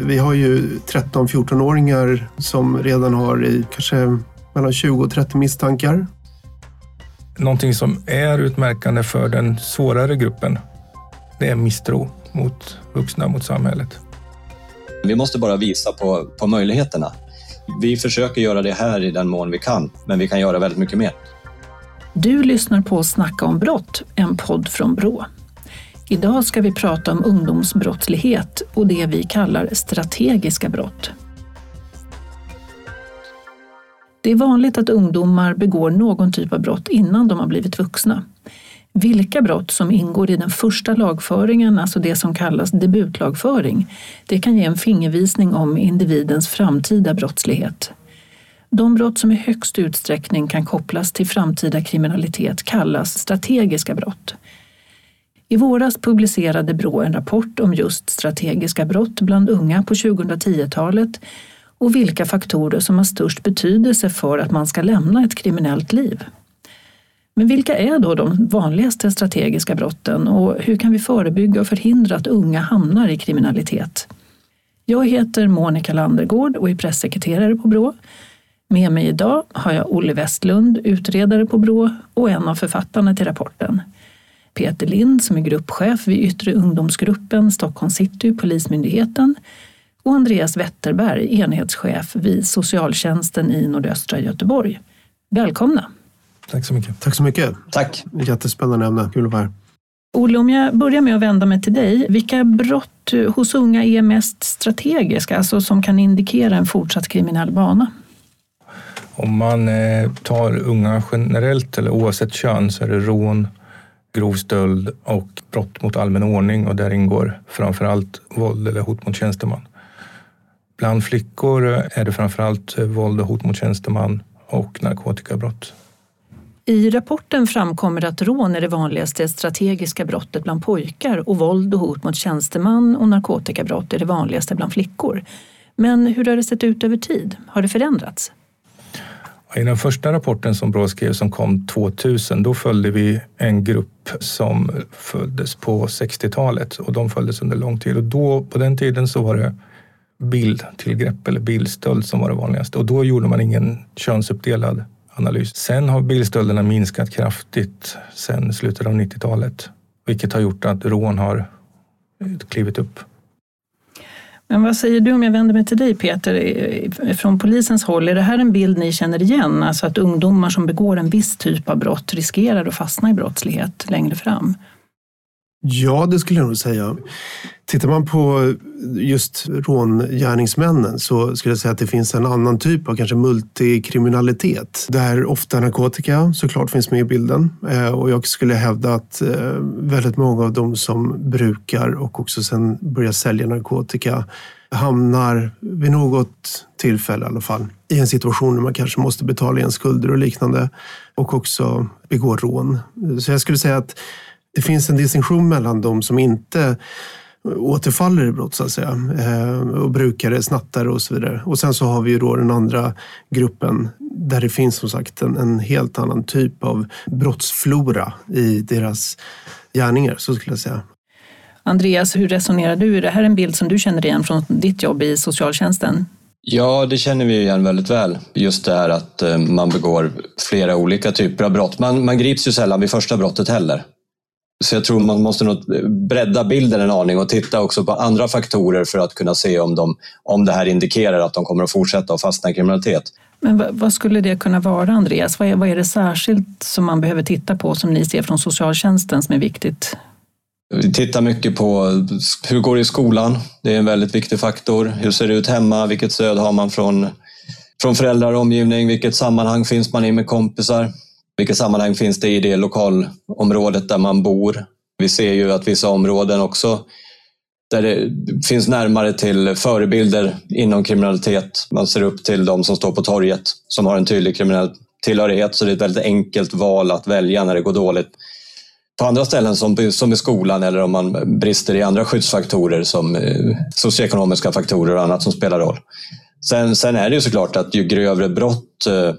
Vi har ju 13-14-åringar som redan har i kanske mellan 20 och 30 misstankar. Någonting som är utmärkande för den svårare gruppen, det är misstro mot vuxna, mot samhället. Vi måste bara visa på, på möjligheterna. Vi försöker göra det här i den mån vi kan, men vi kan göra väldigt mycket mer. Du lyssnar på Snacka om brott, en podd från Brå. Idag ska vi prata om ungdomsbrottslighet och det vi kallar strategiska brott. Det är vanligt att ungdomar begår någon typ av brott innan de har blivit vuxna. Vilka brott som ingår i den första lagföringen, alltså det som kallas debutlagföring, det kan ge en fingervisning om individens framtida brottslighet. De brott som i högst utsträckning kan kopplas till framtida kriminalitet kallas strategiska brott. I våras publicerade Brå en rapport om just strategiska brott bland unga på 2010-talet och vilka faktorer som har störst betydelse för att man ska lämna ett kriminellt liv. Men vilka är då de vanligaste strategiska brotten och hur kan vi förebygga och förhindra att unga hamnar i kriminalitet? Jag heter Monica Landergård och är pressekreterare på Brå. Med mig idag har jag Olle Westlund, utredare på Brå och en av författarna till rapporten. Peter Lind som är gruppchef vid Yttre ungdomsgruppen Stockholm city, Polismyndigheten och Andreas Wetterberg, enhetschef vid socialtjänsten i nordöstra Göteborg. Välkomna! Tack så mycket. Tack så mycket. Tack. Jättespännande ämne. Kul att vara här. Olle, om jag börjar med att vända mig till dig. Vilka brott hos unga är mest strategiska, alltså som kan indikera en fortsatt kriminell bana? Om man eh, tar unga generellt eller oavsett kön så är det rån, grov stöld och brott mot allmän ordning och där ingår framför allt våld eller hot mot tjänsteman. Bland flickor är det framför allt våld och hot mot tjänsteman och narkotikabrott. I rapporten framkommer att rån är det vanligaste strategiska brottet bland pojkar och våld och hot mot tjänsteman och narkotikabrott är det vanligaste bland flickor. Men hur har det sett ut över tid? Har det förändrats? I den första rapporten som Brå skrev som kom 2000, då följde vi en grupp som föddes på 60-talet och de följdes under lång tid. Och då, på den tiden så var det bildtillgrepp eller bildstöld som var det vanligaste och då gjorde man ingen könsuppdelad analys. Sen har bilstölderna minskat kraftigt sen slutet av 90-talet, vilket har gjort att rån har klivit upp. Men vad säger du om jag vänder mig till dig Peter, från polisens håll, är det här en bild ni känner igen? Alltså att ungdomar som begår en viss typ av brott riskerar att fastna i brottslighet längre fram? Ja, det skulle jag nog säga. Tittar man på just rångärningsmännen så skulle jag säga att det finns en annan typ av kanske multikriminalitet där ofta narkotika såklart finns med i bilden. Eh, och jag skulle hävda att eh, väldigt många av de som brukar och också sen börjar sälja narkotika hamnar vid något tillfälle i alla fall i en situation där man kanske måste betala igen skulder och liknande och också begår rån. Så jag skulle säga att det finns en distinktion mellan de som inte återfaller i brott så att säga. Eh, och brukare, snattare och så vidare. Och sen så har vi ju då den andra gruppen där det finns som sagt en, en helt annan typ av brottsflora i deras gärningar, så skulle jag säga. Andreas, hur resonerar du? Är det här en bild som du känner igen från ditt jobb i socialtjänsten? Ja, det känner vi igen väldigt väl. Just det här att eh, man begår flera olika typer av brott. Man, man grips ju sällan vid första brottet heller. Så jag tror man måste nog bredda bilden en aning och titta också på andra faktorer för att kunna se om, de, om det här indikerar att de kommer att fortsätta att fastna i kriminalitet. Men vad skulle det kunna vara, Andreas? Vad är, vad är det särskilt som man behöver titta på som ni ser från socialtjänsten som är viktigt? Vi tittar mycket på hur går det i skolan? Det är en väldigt viktig faktor. Hur ser det ut hemma? Vilket stöd har man från, från föräldrar och omgivning? Vilket sammanhang finns man i med kompisar? Vilket sammanhang finns det i det lokalområdet där man bor? Vi ser ju att vissa områden också där det finns närmare till förebilder inom kriminalitet. Man ser upp till de som står på torget som har en tydlig kriminell tillhörighet. Så det är ett väldigt enkelt val att välja när det går dåligt. På andra ställen som, som i skolan eller om man brister i andra skyddsfaktorer som eh, socioekonomiska faktorer och annat som spelar roll. Sen, sen är det ju såklart att ju grövre brott eh,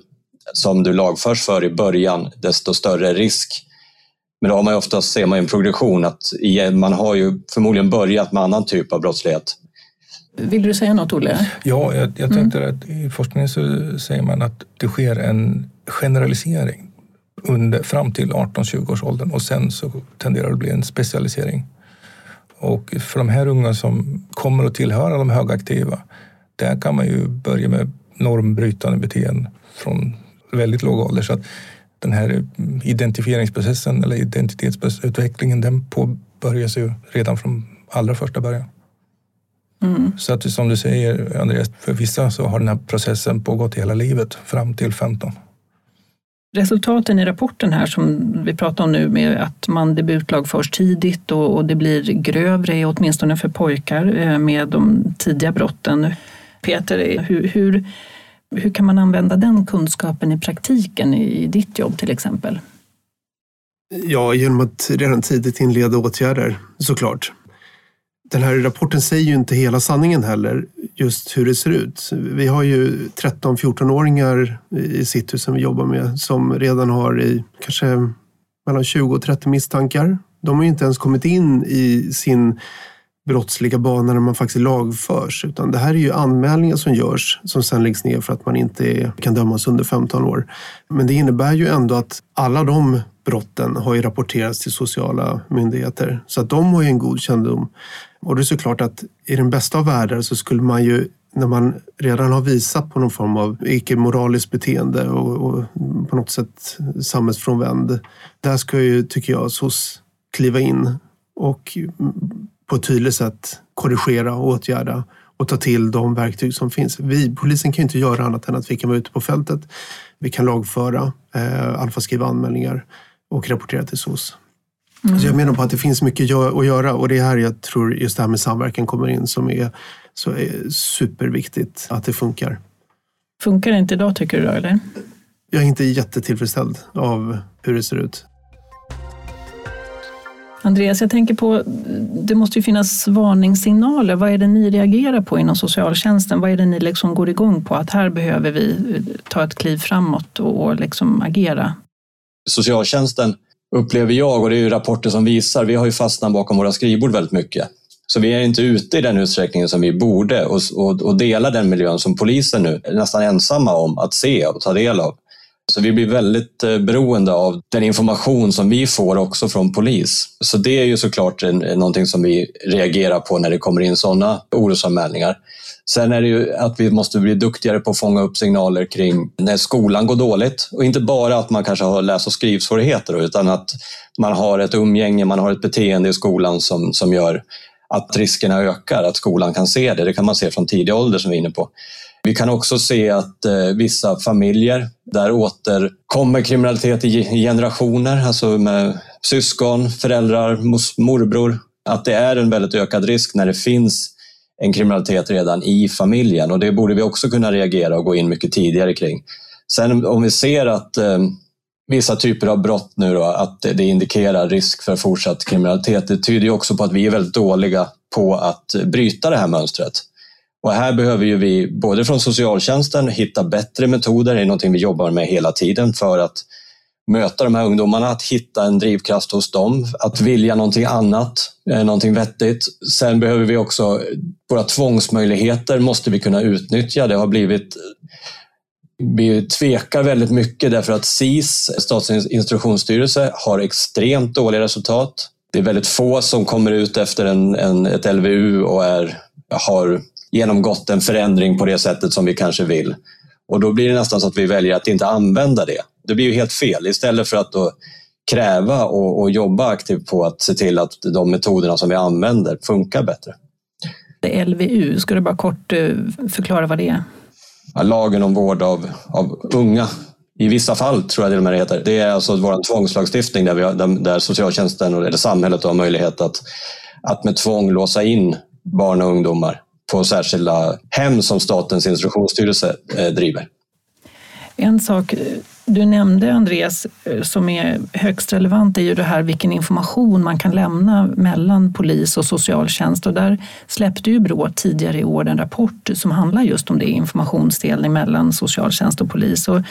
som du lagförs för i början, desto större risk. Men då har man ju oftast ser man en progression att man har ju förmodligen börjat med annan typ av brottslighet. Vill du säga något, Olle? Ja, jag, jag tänkte mm. att i forskningen så säger man att det sker en generalisering under, fram till 18-20 års åldern och sen så tenderar det att bli en specialisering. Och för de här unga som kommer att tillhöra de högaktiva, där kan man ju börja med normbrytande beteenden från väldigt låg ålder. Så att den här identifieringsprocessen eller identitetsutvecklingen den påbörjas ju redan från allra första början. Mm. Så att som du säger Andreas, för vissa så har den här processen pågått hela livet fram till 15. Resultaten i rapporten här som vi pratar om nu med att man debutlagförs tidigt och, och det blir grövre, åtminstone för pojkar, eh, med de tidiga brotten. Peter, hur, hur, hur kan man använda den kunskapen i praktiken i ditt jobb till exempel? Ja, genom att redan tidigt inleda åtgärder såklart den här rapporten säger ju inte hela sanningen heller, just hur det ser ut. Vi har ju 13-14-åringar i City som vi jobbar med som redan har i kanske mellan 20 och 30 misstankar. De har ju inte ens kommit in i sin brottsliga banor när man faktiskt lagförs. Utan det här är ju anmälningar som görs som sen läggs ner för att man inte kan dömas under 15 år. Men det innebär ju ändå att alla de brotten har ju rapporterats till sociala myndigheter. Så att de har ju en god kännedom. Och det är såklart att i den bästa av världar så skulle man ju när man redan har visat på någon form av icke-moraliskt beteende och, och, på något sätt samhällsfrånvänd. Där ska ju, tycker jag, SOS kliva in och på ett tydligt sätt korrigera och åtgärda och ta till de verktyg som finns. Vi, polisen kan ju inte göra annat än att vi kan vara ute på fältet. Vi kan lagföra, eh, alfa skriva anmälningar och rapportera till SOS. Mm. Så jag menar på att det finns mycket att göra och det är här jag tror just det här med samverkan kommer in som är, så är superviktigt att det funkar. Funkar det inte idag tycker du då, eller? Jag är inte jättetillfredsställd av hur det ser ut. Andreas, jag tänker på, det måste ju finnas varningssignaler. Vad är det ni reagerar på inom socialtjänsten? Vad är det ni liksom går igång på? Att här behöver vi eh, ta ett kliv framåt och liksom agera. Socialtjänsten upplever jag, och det är ju rapporter som visar, vi har ju fastnat bakom våra skrivbord väldigt mycket. Så vi är inte ute i den utsträckningen som vi borde och, och, och delar den miljön som polisen nu är nästan ensamma om att se och ta del av. Så vi blir väldigt eh, beroende av den information som vi får också från polis. Så det är ju såklart någonting som vi reagerar på när det kommer in sådana orosanmälningar. Sen är det ju att vi måste bli duktigare på att fånga upp signaler kring när skolan går dåligt. Och inte bara att man kanske har läs och skrivsvårigheter utan att man har ett umgänge, man har ett beteende i skolan som, som gör att riskerna ökar, att skolan kan se det. Det kan man se från tidig ålder som vi är inne på. Vi kan också se att eh, vissa familjer, där återkommer kriminalitet i generationer, alltså med syskon, föräldrar, morbror, att det är en väldigt ökad risk när det finns en kriminalitet redan i familjen och det borde vi också kunna reagera och gå in mycket tidigare kring. Sen om vi ser att eh, vissa typer av brott nu då, att det indikerar risk för fortsatt kriminalitet, det tyder ju också på att vi är väldigt dåliga på att bryta det här mönstret. Och här behöver ju vi, både från socialtjänsten, hitta bättre metoder. Det är någonting vi jobbar med hela tiden för att möta de här ungdomarna, att hitta en drivkraft hos dem, att vilja någonting annat, eh, någonting vettigt. Sen behöver vi också, våra tvångsmöjligheter måste vi kunna utnyttja. Det har blivit vi tvekar väldigt mycket därför att SIS, Statens institutionsstyrelse, har extremt dåliga resultat. Det är väldigt få som kommer ut efter en, en, ett LVU och är, har genomgått en förändring på det sättet som vi kanske vill. Och då blir det nästan så att vi väljer att inte använda det. Det blir ju helt fel. Istället för att kräva och, och jobba aktivt på att se till att de metoderna som vi använder funkar bättre. LVU, ska du bara kort eh, förklara vad det är? Ja, lagen om vård av, av unga. I vissa fall tror jag det med heter. Det är alltså vår tvångslagstiftning där, vi har, där socialtjänsten eller samhället har möjlighet att, att med tvång låsa in barn och ungdomar på särskilda hem som Statens institutionsstyrelse eh, driver. En sak eh, du nämnde Andreas eh, som är högst relevant är ju det här vilken information man kan lämna mellan polis och socialtjänst och där släppte ju Brå tidigare i år en rapport som handlar just om det, informationsdelning mellan socialtjänst och polis. Och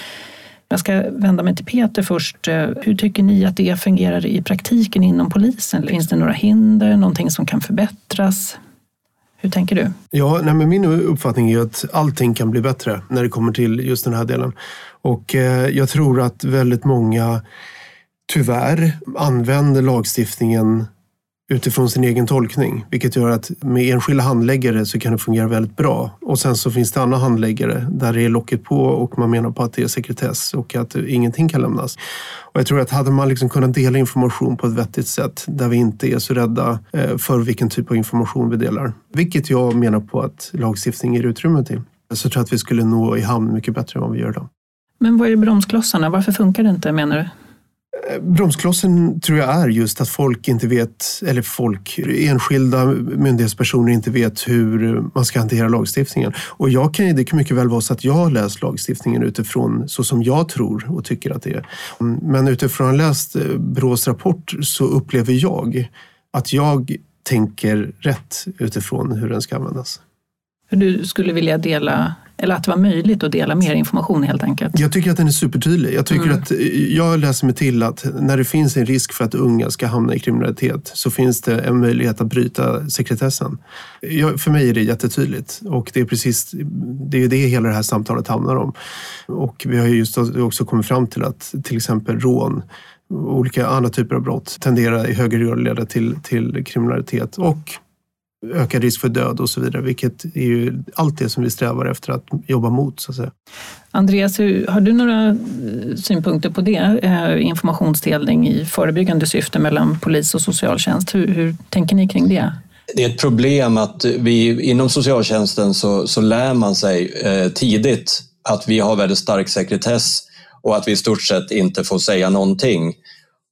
jag ska vända mig till Peter först. Hur tycker ni att det fungerar i praktiken inom polisen? Finns det några hinder, någonting som kan förbättras? Hur tänker du? Ja, nej, men min uppfattning är att allting kan bli bättre när det kommer till just den här delen. Och eh, jag tror att väldigt många tyvärr använder lagstiftningen utifrån sin egen tolkning. Vilket gör att med enskilda handläggare så kan det fungera väldigt bra. Och sen så finns det andra handläggare där det är locket på och man menar på att det är sekretess och att ingenting kan lämnas. Och jag tror att hade man liksom kunnat dela information på ett vettigt sätt där vi inte är så rädda eh, för vilken typ av information vi delar. Vilket jag menar på att lagstiftning ger utrymme till. Så tror jag att vi skulle nå i hamn mycket bättre än vad vi gör idag. Men vad är bromsklossarna? Varför funkar det inte menar du? Bromsklossen tror jag är just att folk inte vet, eller folk, enskilda myndighetspersoner inte vet hur man ska hantera lagstiftningen. Och jag kan, det kan mycket väl vara så att jag har läst lagstiftningen utifrån så som jag tror och tycker att det är. Men utifrån att ha läst eh, Brås rapport så upplever jag att jag tänker rätt utifrån hur den ska användas. Du skulle vilja dela eller att det var möjligt att dela mer information helt enkelt? Jag tycker att den är supertydlig. Jag, tycker mm. att, jag läser mig till att när det finns en risk för att unga ska hamna i kriminalitet så finns det en möjlighet att bryta sekretessen. Jag, för mig är det jättetydligt och det är precis det, är det hela det här samtalet handlar om. Och vi har just också kommit fram till att till exempel rån olika andra typer av brott tenderar i högre grad att leda till, till kriminalitet och ökad risk för död och så vidare, vilket är ju allt det som vi strävar efter att jobba mot. Så att säga. Andreas, har du några eh, synpunkter på det? Eh, informationsdelning i förebyggande syfte mellan polis och socialtjänst. Hur, hur tänker ni kring det? Det är ett problem att vi inom socialtjänsten så, så lär man sig eh, tidigt att vi har väldigt stark sekretess och att vi i stort sett inte får säga någonting.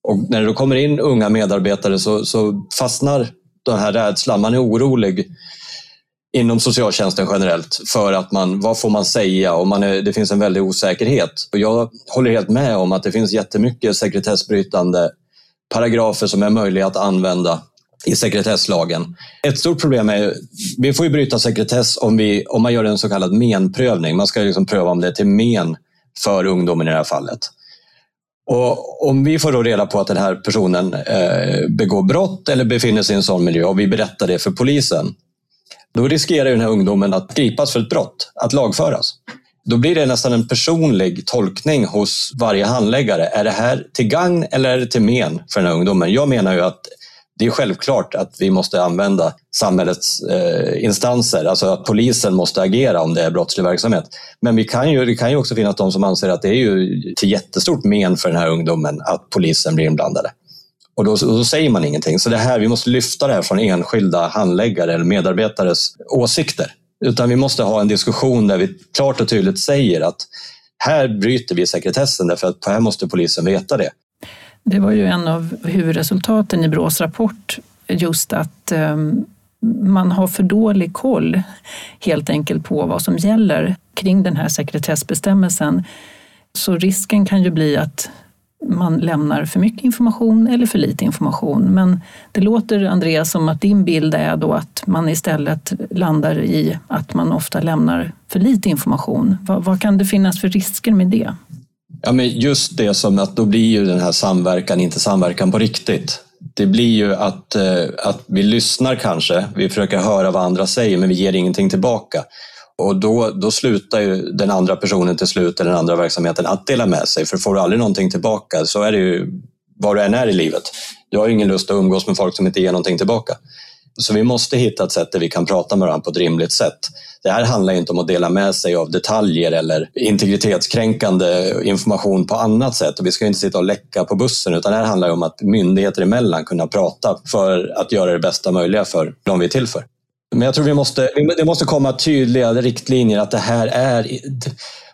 Och när det då kommer in unga medarbetare så, så fastnar den här rädslan. Man är orolig inom socialtjänsten generellt för att man, vad får man säga och man är, det finns en väldig osäkerhet. Och jag håller helt med om att det finns jättemycket sekretessbrytande paragrafer som är möjliga att använda i sekretesslagen. Ett stort problem är vi får ju bryta sekretess om, vi, om man gör en så kallad menprövning. Man ska liksom pröva om det är till men för ungdomen i det här fallet. Och om vi får då reda på att den här personen eh, begår brott eller befinner sig i en sån miljö och vi berättar det för polisen, då riskerar den här ungdomen att gripas för ett brott, att lagföras. Då blir det nästan en personlig tolkning hos varje handläggare. Är det här till gagn eller är det till men för den här ungdomen? Jag menar ju att det är självklart att vi måste använda samhällets eh, instanser, alltså att polisen måste agera om det är brottslig verksamhet. Men vi kan ju, det kan ju också finnas de som anser att det är ju till jättestort men för den här ungdomen att polisen blir inblandade. Och då, då, säger man ingenting. Så det här, vi måste lyfta det här från enskilda handläggare eller medarbetares åsikter. Utan vi måste ha en diskussion där vi klart och tydligt säger att här bryter vi sekretessen därför att här måste polisen veta det. Det var ju en av huvudresultaten i Brås rapport, just att ehm, man har för dålig koll helt enkelt på vad som gäller kring den här sekretessbestämmelsen. Så risken kan ju bli att man lämnar för mycket information eller för lite information. Men det låter, Andreas, som att din bild är då att man istället landar i att man ofta lämnar för lite information. Vad, vad kan det finnas för risker med det? Ja, men just det som att då blir ju den här samverkan inte samverkan på riktigt. Det blir ju att, eh, att vi lyssnar kanske, vi försöker höra vad andra säger men vi ger ingenting tillbaka. Och då, då slutar ju den andra personen till slut, eller den andra verksamheten, att dela med sig. För får du aldrig någonting tillbaka, så är det ju var du än är i livet. Du har ju ingen lust att umgås med folk som inte ger någonting tillbaka. Så vi måste hitta ett sätt där vi kan prata med varandra på ett rimligt sätt. Det här handlar inte om att dela med sig av detaljer eller integritetskränkande information på annat sätt. Och vi ska inte sitta och läcka på bussen utan det här handlar om att myndigheter emellan kunna prata för att göra det bästa möjliga för de vi är till för. Men jag tror vi måste, det måste komma tydliga riktlinjer att det här är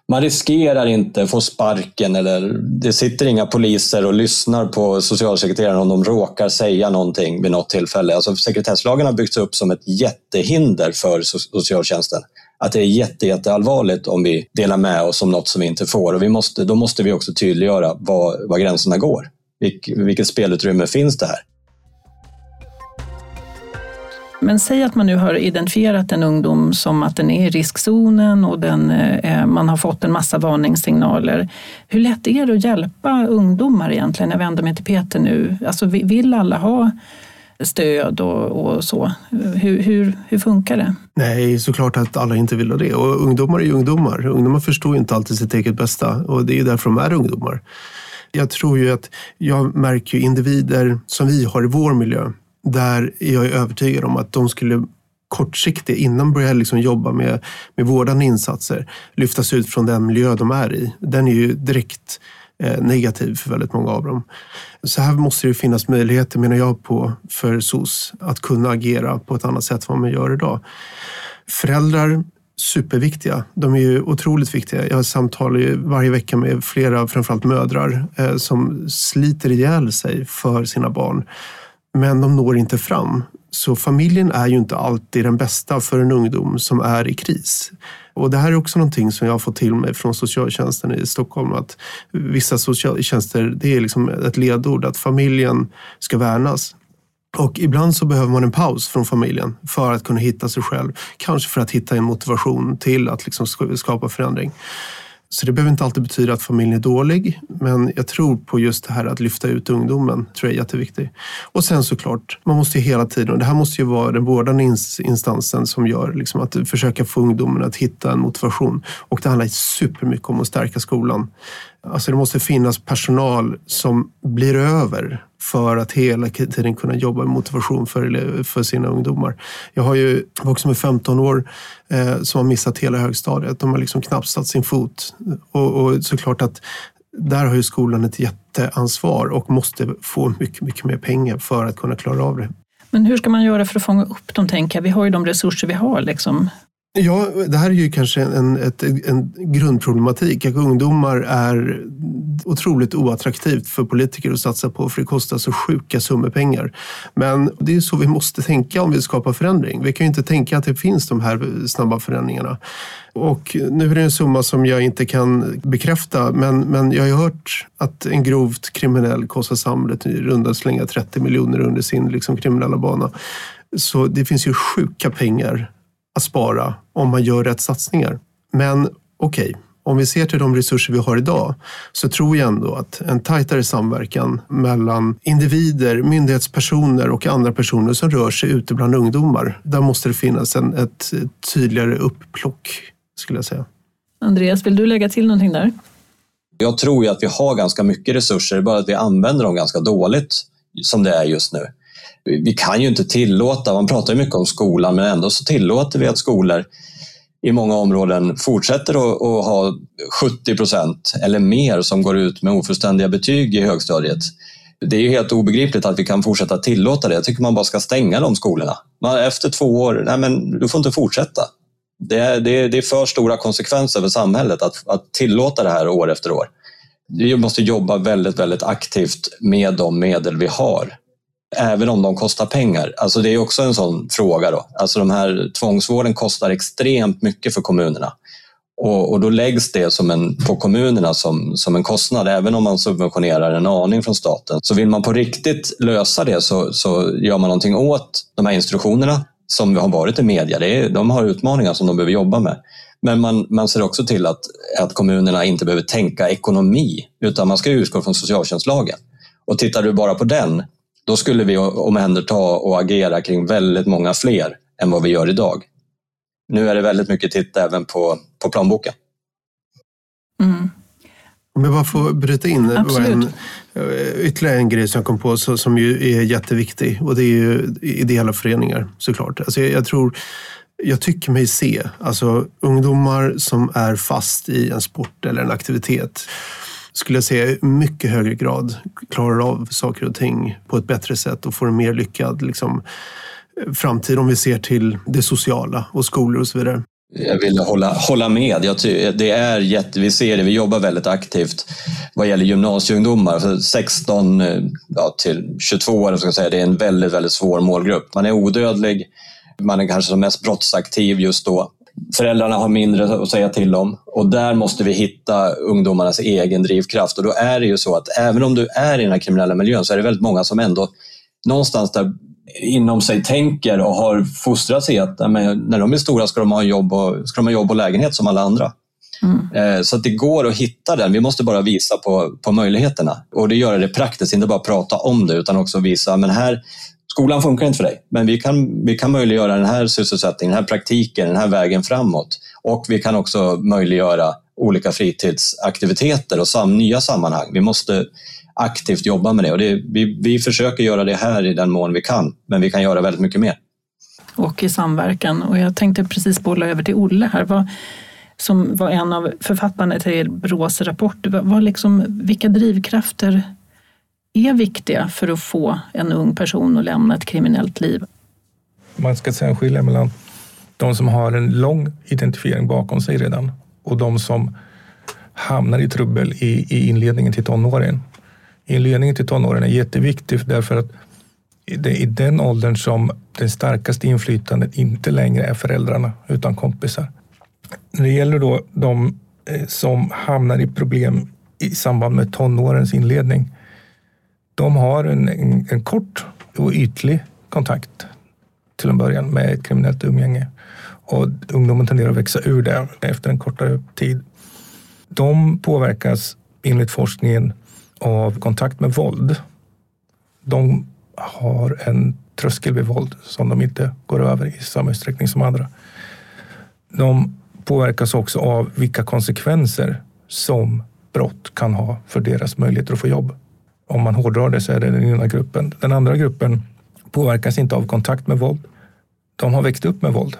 man riskerar inte att få sparken eller det sitter inga poliser och lyssnar på socialsekreteraren om de råkar säga någonting vid något tillfälle. Alltså sekretesslagen har byggts upp som ett jättehinder för socialtjänsten. Att det är jätte, jätteallvarligt om vi delar med oss om något som vi inte får. Och vi måste, då måste vi också tydliggöra var, var gränserna går. Vilk, vilket spelutrymme finns det här? Men säg att man nu har identifierat en ungdom som att den är i riskzonen och den, eh, man har fått en massa varningssignaler. Hur lätt är det att hjälpa ungdomar egentligen? Jag vänder mig till Peter nu. Alltså, vill alla ha stöd och, och så. Hur, hur, hur, funkar det? Nej, såklart att alla inte vill ha det. Och ungdomar är ju ungdomar. Ungdomar förstår inte alltid sitt eget bästa och det är därför de är ungdomar. Jag tror ju att jag märker individer som vi har i vår miljö där jag är övertygad om att de skulle kortsiktigt, innan de börjar liksom jobba med, med vårdande insatser, lyftas ut från den miljö de är i. Den är ju direkt eh, negativ för väldigt många av dem. Så här måste det finnas möjligheter, menar jag, på för SOS att kunna agera på ett annat sätt än vad man gör idag. Föräldrar superviktiga. De är ju otroligt viktiga. Jag samtalar ju varje vecka med flera, framförallt mödrar, eh, som sliter ihjäl sig för sina barn. Men de når inte fram. Så familjen är ju inte alltid den bästa för en ungdom som är i kris. Och det här är också någonting som jag har fått till mig från socialtjänsten i Stockholm. Att vissa socialtjänster, det är liksom ett ledord, att familjen ska värnas. Och ibland så behöver man en paus från familjen för att kunna hitta sig själv. Kanske för att hitta en motivation till att liksom skapa förändring. Så det behöver inte alltid betyda att familjen är dålig, men jag tror på just det här att lyfta ut ungdomen, tror jag är jätteviktigt. Och sen såklart, man måste ju hela tiden, och det här måste ju vara den vårdande instansen som gör liksom att försöka få ungdomen att hitta en motivation. Och det handlar supermycket om att stärka skolan. Alltså det måste finnas personal som blir över för att hela tiden kunna jobba med motivation för, för sina ungdomar. Jag har ju vuxna med 15 år eh, som har missat hela högstadiet. De har liksom knappt satt sin fot. Och, och såklart att där har ju skolan ett jätteansvar och måste få mycket, mycket mer pengar för att kunna klara av det. Men hur ska man göra för att fånga upp dem, tänker jag? Vi har ju de resurser vi har. Liksom. Ja, det här är ju kanske en, ett, en grundproblematik. Att ungdomar är otroligt oattraktivt för politiker att satsa på för det kostar så sjuka summor pengar. Men det är så vi måste tänka om vi skapar förändring. Vi kan ju inte tänka att det finns de här snabba förändringarna. Och nu är det en summa som jag inte kan bekräfta, men, men jag har hört att en grovt kriminell kostar samhället i runda slänga 30 miljoner under sin liksom, kriminella bana. Så det finns ju sjuka pengar att spara om man gör rätt satsningar. Men okej, okay, om vi ser till de resurser vi har idag så tror jag ändå att en tajtare samverkan mellan individer, myndighetspersoner och andra personer som rör sig ute bland ungdomar. Där måste det finnas en, ett tydligare upplock, skulle jag säga. Andreas, vill du lägga till någonting där? Jag tror ju att vi har ganska mycket resurser, bara att vi använder dem ganska dåligt som det är just nu vi kan ju inte tillåta, man pratar ju mycket om skolan, men ändå så tillåter vi att skolor i många områden fortsätter att, att ha 70 procent eller mer som går ut med ofullständiga betyg i högstadiet. Det är ju helt obegripligt att vi kan fortsätta tillåta det. Jag tycker man bara ska stänga de skolorna. Man, efter två år, nej men du får inte fortsätta. Det är, det är, det är för stora konsekvenser för samhället att, att tillåta det här år efter år. Vi måste jobba väldigt, väldigt aktivt med de medel vi har även om de kostar pengar. Alltså det är också en sån fråga. Då. Alltså de här tvångsvården kostar extremt mycket för kommunerna. Och, och då läggs det som en, på kommunerna som, som en kostnad, även om man subventionerar en aning från staten. Så vill man på riktigt lösa det så, så gör man någonting åt de här institutionerna som har varit i media. Det är, de har utmaningar som de behöver jobba med. Men man, man ser också till att, att kommunerna inte behöver tänka ekonomi, utan man ska utgå från socialtjänstlagen. Och tittar du bara på den då skulle vi omhänderta och agera kring väldigt många fler än vad vi gör idag. Nu är det väldigt mycket titt även på, på planboken. Mm. Om jag bara får bryta in en, eh, ytterligare en grej som jag kom på så, som ju är jätteviktig och det är ju ideella föreningar såklart. Alltså jag, jag tror jag tycker mig se alltså, ungdomar som är fast i en sport eller en aktivitet skulle jag säga, i mycket högre grad klarar av saker och ting på ett bättre sätt och får en mer lyckad liksom, eh, framtid om vi ser till det sociala och skolor och så vidare. Jag vill hålla, hålla med. Jag det är jätte, vi ser det, vi jobbar väldigt aktivt vad gäller gymnasieungdomar. För 16 eh, ja, till 22 år, ska jag säga, det är en väldigt, väldigt svår målgrupp. Man är odödlig, man är kanske som mest brottsaktiv just då. Föräldrarna har mindre att säga till om och där måste vi hitta ungdomarnas egen drivkraft. Och då är det ju så att även om du är i den här kriminella miljön så är det väldigt många som ändå någonstans där inom sig tänker och har fostrats i att när de är stora ska de ha jobb och, ska de ha jobb och lägenhet som alla andra. Mm. Eh, så att det går att hitta den. Vi måste bara visa på, på möjligheterna och det gör det praktiskt, inte bara prata om det utan också visa men här skolan funkar inte för dig, men vi kan, vi kan möjliggöra den här sysselsättningen, den här praktiken, den här vägen framåt. Och vi kan också möjliggöra olika fritidsaktiviteter och sam, nya sammanhang. Vi måste aktivt jobba med det och det, vi, vi försöker göra det här i den mån vi kan, men vi kan göra väldigt mycket mer. Och i samverkan. Och jag tänkte precis bolla över till Olle här. Vad, som var en av författarna till Brås rapport. Vad liksom, vilka drivkrafter är viktiga för att få en ung person att lämna ett kriminellt liv? Man ska sen skilja mellan de som har en lång identifiering bakom sig redan och de som hamnar i trubbel i, i inledningen till tonåren. Inledningen till tonåren är jätteviktig därför att det är i den åldern som det starkaste inflytandet inte längre är föräldrarna utan kompisar. När det gäller då de eh, som hamnar i problem i samband med tonårens inledning. De har en, en, en kort och ytlig kontakt till en början med ett kriminellt umgänge och ungdomen tenderar att växa ur det efter en kortare tid. De påverkas enligt forskningen av kontakt med våld. De har en tröskel vid våld som de inte går över i samma utsträckning som andra. De påverkas också av vilka konsekvenser som brott kan ha för deras möjligheter att få jobb. Om man hårdrar det så är det den ena gruppen. Den andra gruppen påverkas inte av kontakt med våld. De har växt upp med våld.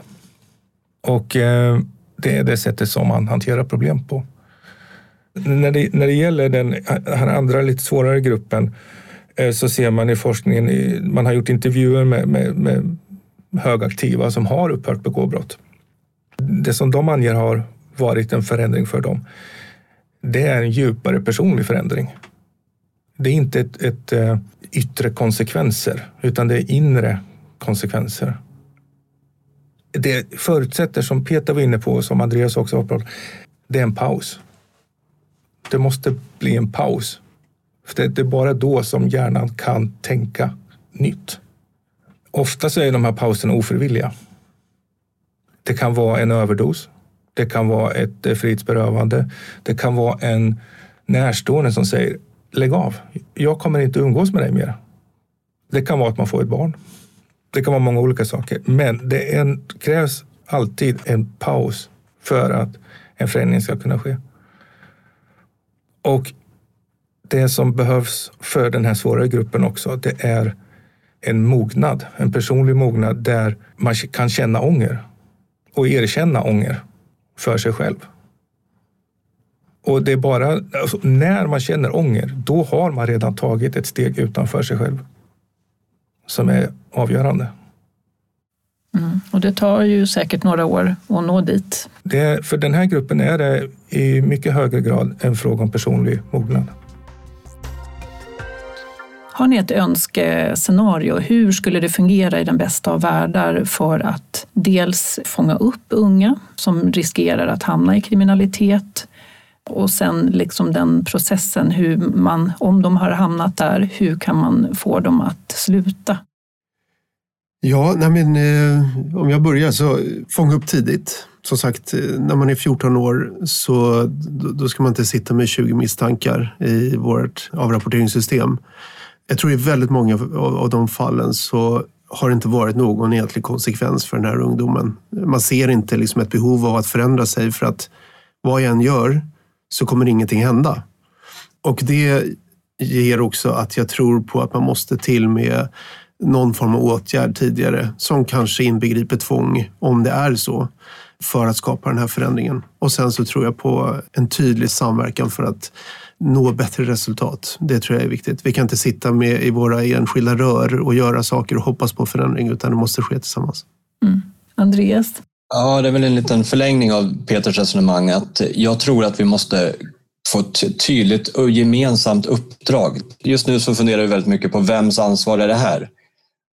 Och eh, det är det sättet som man hanterar problem på. När det, när det gäller den eh, här andra lite svårare gruppen eh, så ser man i forskningen, man har gjort intervjuer med, med, med högaktiva som har upphört begå brott. Det som de anger har varit en förändring för dem. Det är en djupare personlig förändring. Det är inte ett, ett, eh, yttre konsekvenser utan det är inre konsekvenser det förutsätter, som Peter var inne på och som Andreas också var på, det är en paus. Det måste bli en paus. För det är bara då som hjärnan kan tänka nytt. Ofta så är de här pauserna ofrivilliga. Det kan vara en överdos. Det kan vara ett eh, frihetsberövande. Det kan vara en närstående som säger lägg av. Jag kommer inte umgås med dig mer. Det kan vara att man får ett barn. Det kan vara många olika saker, men det en, krävs alltid en paus för att en förändring ska kunna ske. Och det som behövs för den här svårare gruppen också, det är en mognad, en personlig mognad där man kan känna ånger och erkänna ånger för sig själv. Och det är bara alltså, när man känner ånger, då har man redan tagit ett steg utanför sig själv som är avgörande. Mm. Och det tar ju säkert några år att nå dit. Det, för den här gruppen är det i mycket högre grad en fråga om personlig mognad. Har ni ett önskescenario? Hur skulle det fungera i den bästa av världar för att dels fånga upp unga som riskerar att hamna i kriminalitet och sen liksom den processen, hur man, om de har hamnat där, hur kan man få dem att sluta? Ja, nej men, eh, om jag börjar så fånga upp tidigt. Som sagt, eh, när man är 14 år så då ska man inte sitta med 20 misstankar i vårt avrapporteringssystem. Jag tror i väldigt många av de fallen så har det inte varit någon egentlig konsekvens för den här ungdomen. Man ser inte liksom ett behov av att förändra sig för att vad jag än gör så kommer ingenting hända. Och det ger också att jag tror på att man måste till med någon form av åtgärd tidigare som kanske inbegriper tvång om det är så för att skapa den här förändringen. Och sen så tror jag på en tydlig samverkan för att nå bättre resultat. Det tror jag är viktigt. Vi kan inte sitta med i våra enskilda rör och göra saker och hoppas på förändring utan det måste ske tillsammans. Mm. Andreas? Ja, det är väl en liten förlängning av Peters resonemang att jag tror att vi måste få ett tydligt och gemensamt uppdrag. Just nu så funderar vi väldigt mycket på vems ansvar är det här?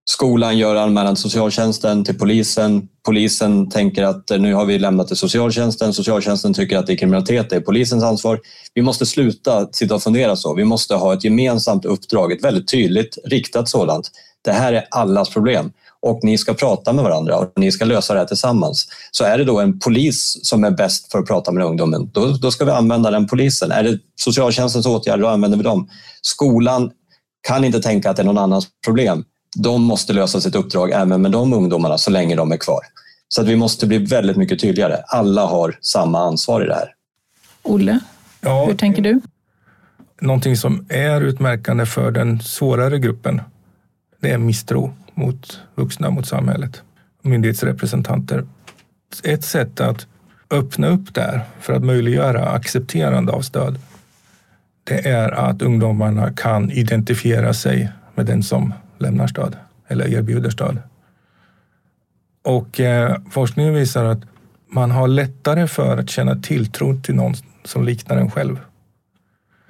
Skolan gör anmälan till socialtjänsten, till polisen. Polisen tänker att nu har vi lämnat till socialtjänsten. Socialtjänsten tycker att det är kriminalitet, det är polisens ansvar. Vi måste sluta sitta och fundera så. Vi måste ha ett gemensamt uppdrag, ett väldigt tydligt riktat sådant. Det här är allas problem och ni ska prata med varandra och ni ska lösa det här tillsammans. Så är det då en polis som är bäst för att prata med ungdomen, då, då ska vi använda den polisen. Är det socialtjänstens åtgärder, då använder vi dem. Skolan kan inte tänka att det är någon annans problem de måste lösa sitt uppdrag även med de ungdomarna så länge de är kvar. Så att vi måste bli väldigt mycket tydligare. Alla har samma ansvar i det här. Olle, ja, hur tänker du? Någonting som är utmärkande för den svårare gruppen, det är misstro mot vuxna, mot samhället, myndighetsrepresentanter. Ett sätt att öppna upp där för att möjliggöra accepterande av stöd, det är att ungdomarna kan identifiera sig med den som lämnar stöd eller erbjuder stöd. Och eh, forskningen visar att man har lättare för att känna tilltro till någon som liknar en själv.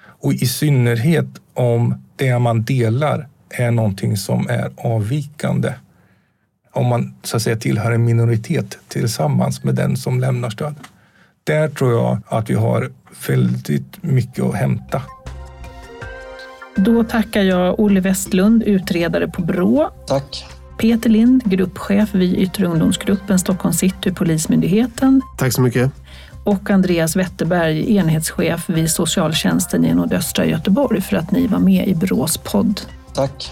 Och i synnerhet om det man delar är någonting som är avvikande. Om man så att säga tillhör en minoritet tillsammans med den som lämnar stöd. Där tror jag att vi har väldigt mycket att hämta. Då tackar jag Olle Westlund, utredare på Brå. Tack. Peter Lind, gruppchef vid Yttre ungdomsgruppen Stockholm city, Polismyndigheten. Tack så mycket. Och Andreas Wetterberg, enhetschef vid socialtjänsten i nordöstra Göteborg för att ni var med i Brås podd. Tack.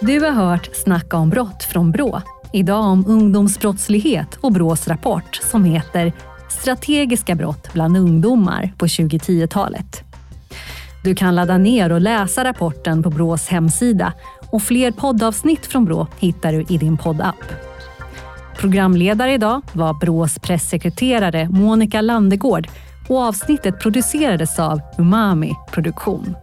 Du har hört Snacka om brott från Brå. Idag om ungdomsbrottslighet och Brås rapport som heter Strategiska brott bland ungdomar på 2010-talet. Du kan ladda ner och läsa rapporten på Brås hemsida och fler poddavsnitt från Brå hittar du i din poddapp. Programledare idag var Brås pressekreterare Monica Landegård och avsnittet producerades av Umami Produktion.